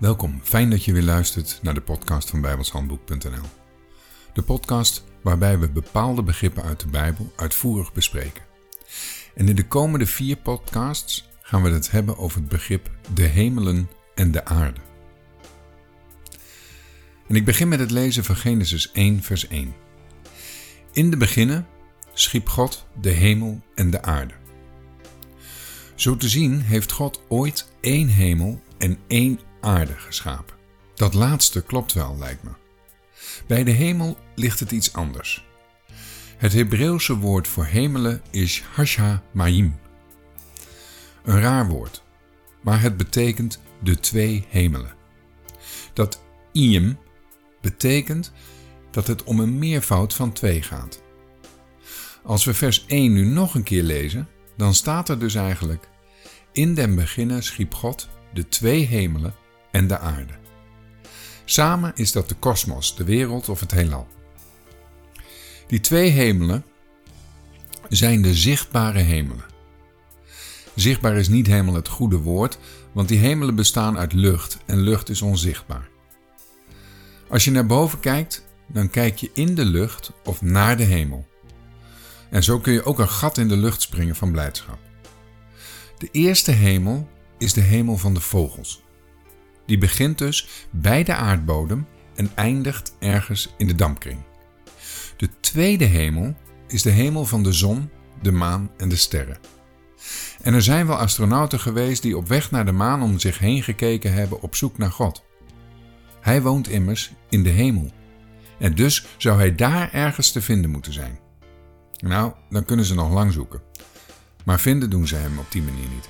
Welkom, fijn dat je weer luistert naar de podcast van bijbelshandboek.nl. De podcast waarbij we bepaalde begrippen uit de Bijbel uitvoerig bespreken. En in de komende vier podcasts gaan we het hebben over het begrip de hemelen en de aarde. En ik begin met het lezen van Genesis 1, vers 1. In de beginnen schiep God de hemel en de aarde. Zo te zien heeft God ooit één hemel en één aarde geschapen. Dat laatste klopt wel, lijkt me. Bij de hemel ligt het iets anders. Het Hebreeuwse woord voor hemelen is hasha maim. Een raar woord, maar het betekent de twee hemelen. Dat iem betekent dat het om een meervoud van twee gaat. Als we vers 1 nu nog een keer lezen, dan staat er dus eigenlijk: In den beginnen schiep God de twee hemelen en de aarde. Samen is dat de kosmos, de wereld of het heelal. Die twee hemelen zijn de zichtbare hemelen. Zichtbaar is niet helemaal het goede woord, want die hemelen bestaan uit lucht en lucht is onzichtbaar. Als je naar boven kijkt, dan kijk je in de lucht of naar de hemel. En zo kun je ook een gat in de lucht springen van blijdschap. De eerste hemel is de hemel van de vogels. Die begint dus bij de aardbodem en eindigt ergens in de dampkring. De tweede hemel is de hemel van de zon, de maan en de sterren. En er zijn wel astronauten geweest die op weg naar de maan om zich heen gekeken hebben op zoek naar God. Hij woont immers in de hemel. En dus zou hij daar ergens te vinden moeten zijn. Nou, dan kunnen ze nog lang zoeken. Maar vinden doen ze hem op die manier niet.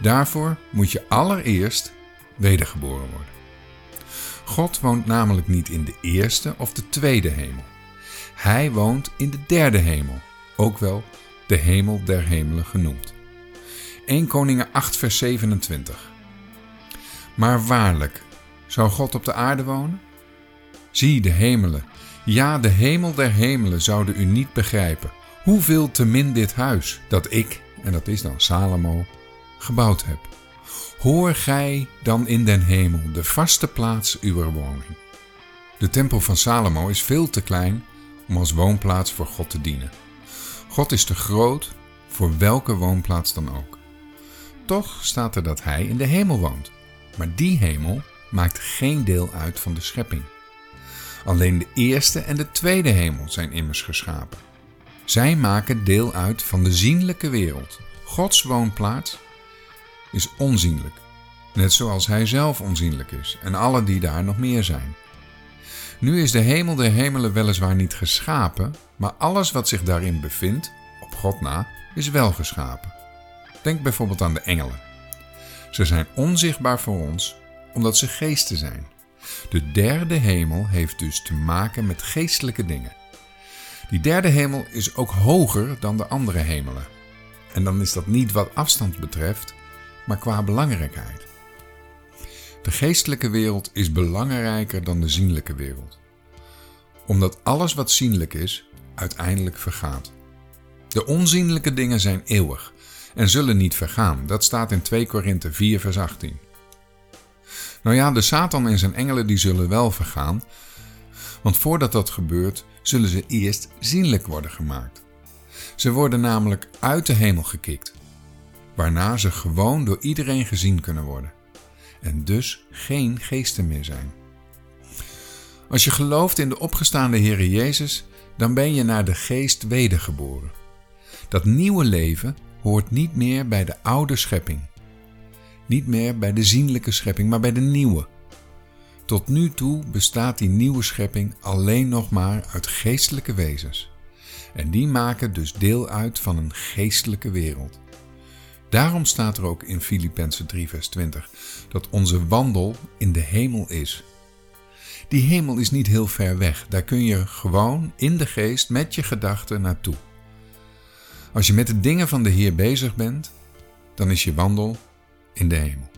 Daarvoor moet je allereerst wedergeboren worden. God woont namelijk niet in de eerste of de tweede hemel. Hij woont in de derde hemel, ook wel de hemel der hemelen genoemd. 1 Koningen 8 vers 27 Maar waarlijk, zou God op de aarde wonen? Zie de hemelen, ja de hemel der hemelen zouden u niet begrijpen. Hoeveel te min dit huis dat ik, en dat is dan Salomo, gebouwd heb. Hoor gij dan in den hemel de vaste plaats uw woning. De tempel van Salomo is veel te klein om als woonplaats voor God te dienen. God is te groot voor welke woonplaats dan ook. Toch staat er dat hij in de hemel woont. Maar die hemel maakt geen deel uit van de schepping. Alleen de eerste en de tweede hemel zijn immers geschapen. Zij maken deel uit van de zienlijke wereld. Gods woonplaats is onzienlijk, net zoals Hij zelf onzienlijk is en alle die daar nog meer zijn. Nu is de hemel der hemelen weliswaar niet geschapen, maar alles wat zich daarin bevindt, op God na, is wel geschapen. Denk bijvoorbeeld aan de engelen. Ze zijn onzichtbaar voor ons, omdat ze geesten zijn. De derde hemel heeft dus te maken met geestelijke dingen. Die derde hemel is ook hoger dan de andere hemelen. En dan is dat niet wat afstand betreft, maar qua belangrijkheid. De geestelijke wereld is belangrijker dan de zienlijke wereld, omdat alles wat zienlijk is uiteindelijk vergaat. De onzienlijke dingen zijn eeuwig en zullen niet vergaan. Dat staat in 2 Korinthe 4 vers 18. Nou ja, de Satan en zijn engelen die zullen wel vergaan, want voordat dat gebeurt zullen ze eerst zienlijk worden gemaakt. Ze worden namelijk uit de hemel gekikt waarna ze gewoon door iedereen gezien kunnen worden en dus geen geesten meer zijn. Als je gelooft in de opgestaande Heere Jezus, dan ben je naar de geest wedergeboren. Dat nieuwe leven hoort niet meer bij de oude schepping. Niet meer bij de zienlijke schepping, maar bij de nieuwe. Tot nu toe bestaat die nieuwe schepping alleen nog maar uit geestelijke wezens. En die maken dus deel uit van een geestelijke wereld. Daarom staat er ook in Filippenzen 3 vers 20 dat onze wandel in de hemel is. Die hemel is niet heel ver weg, daar kun je gewoon in de geest met je gedachten naartoe. Als je met de dingen van de Heer bezig bent, dan is je wandel in de hemel.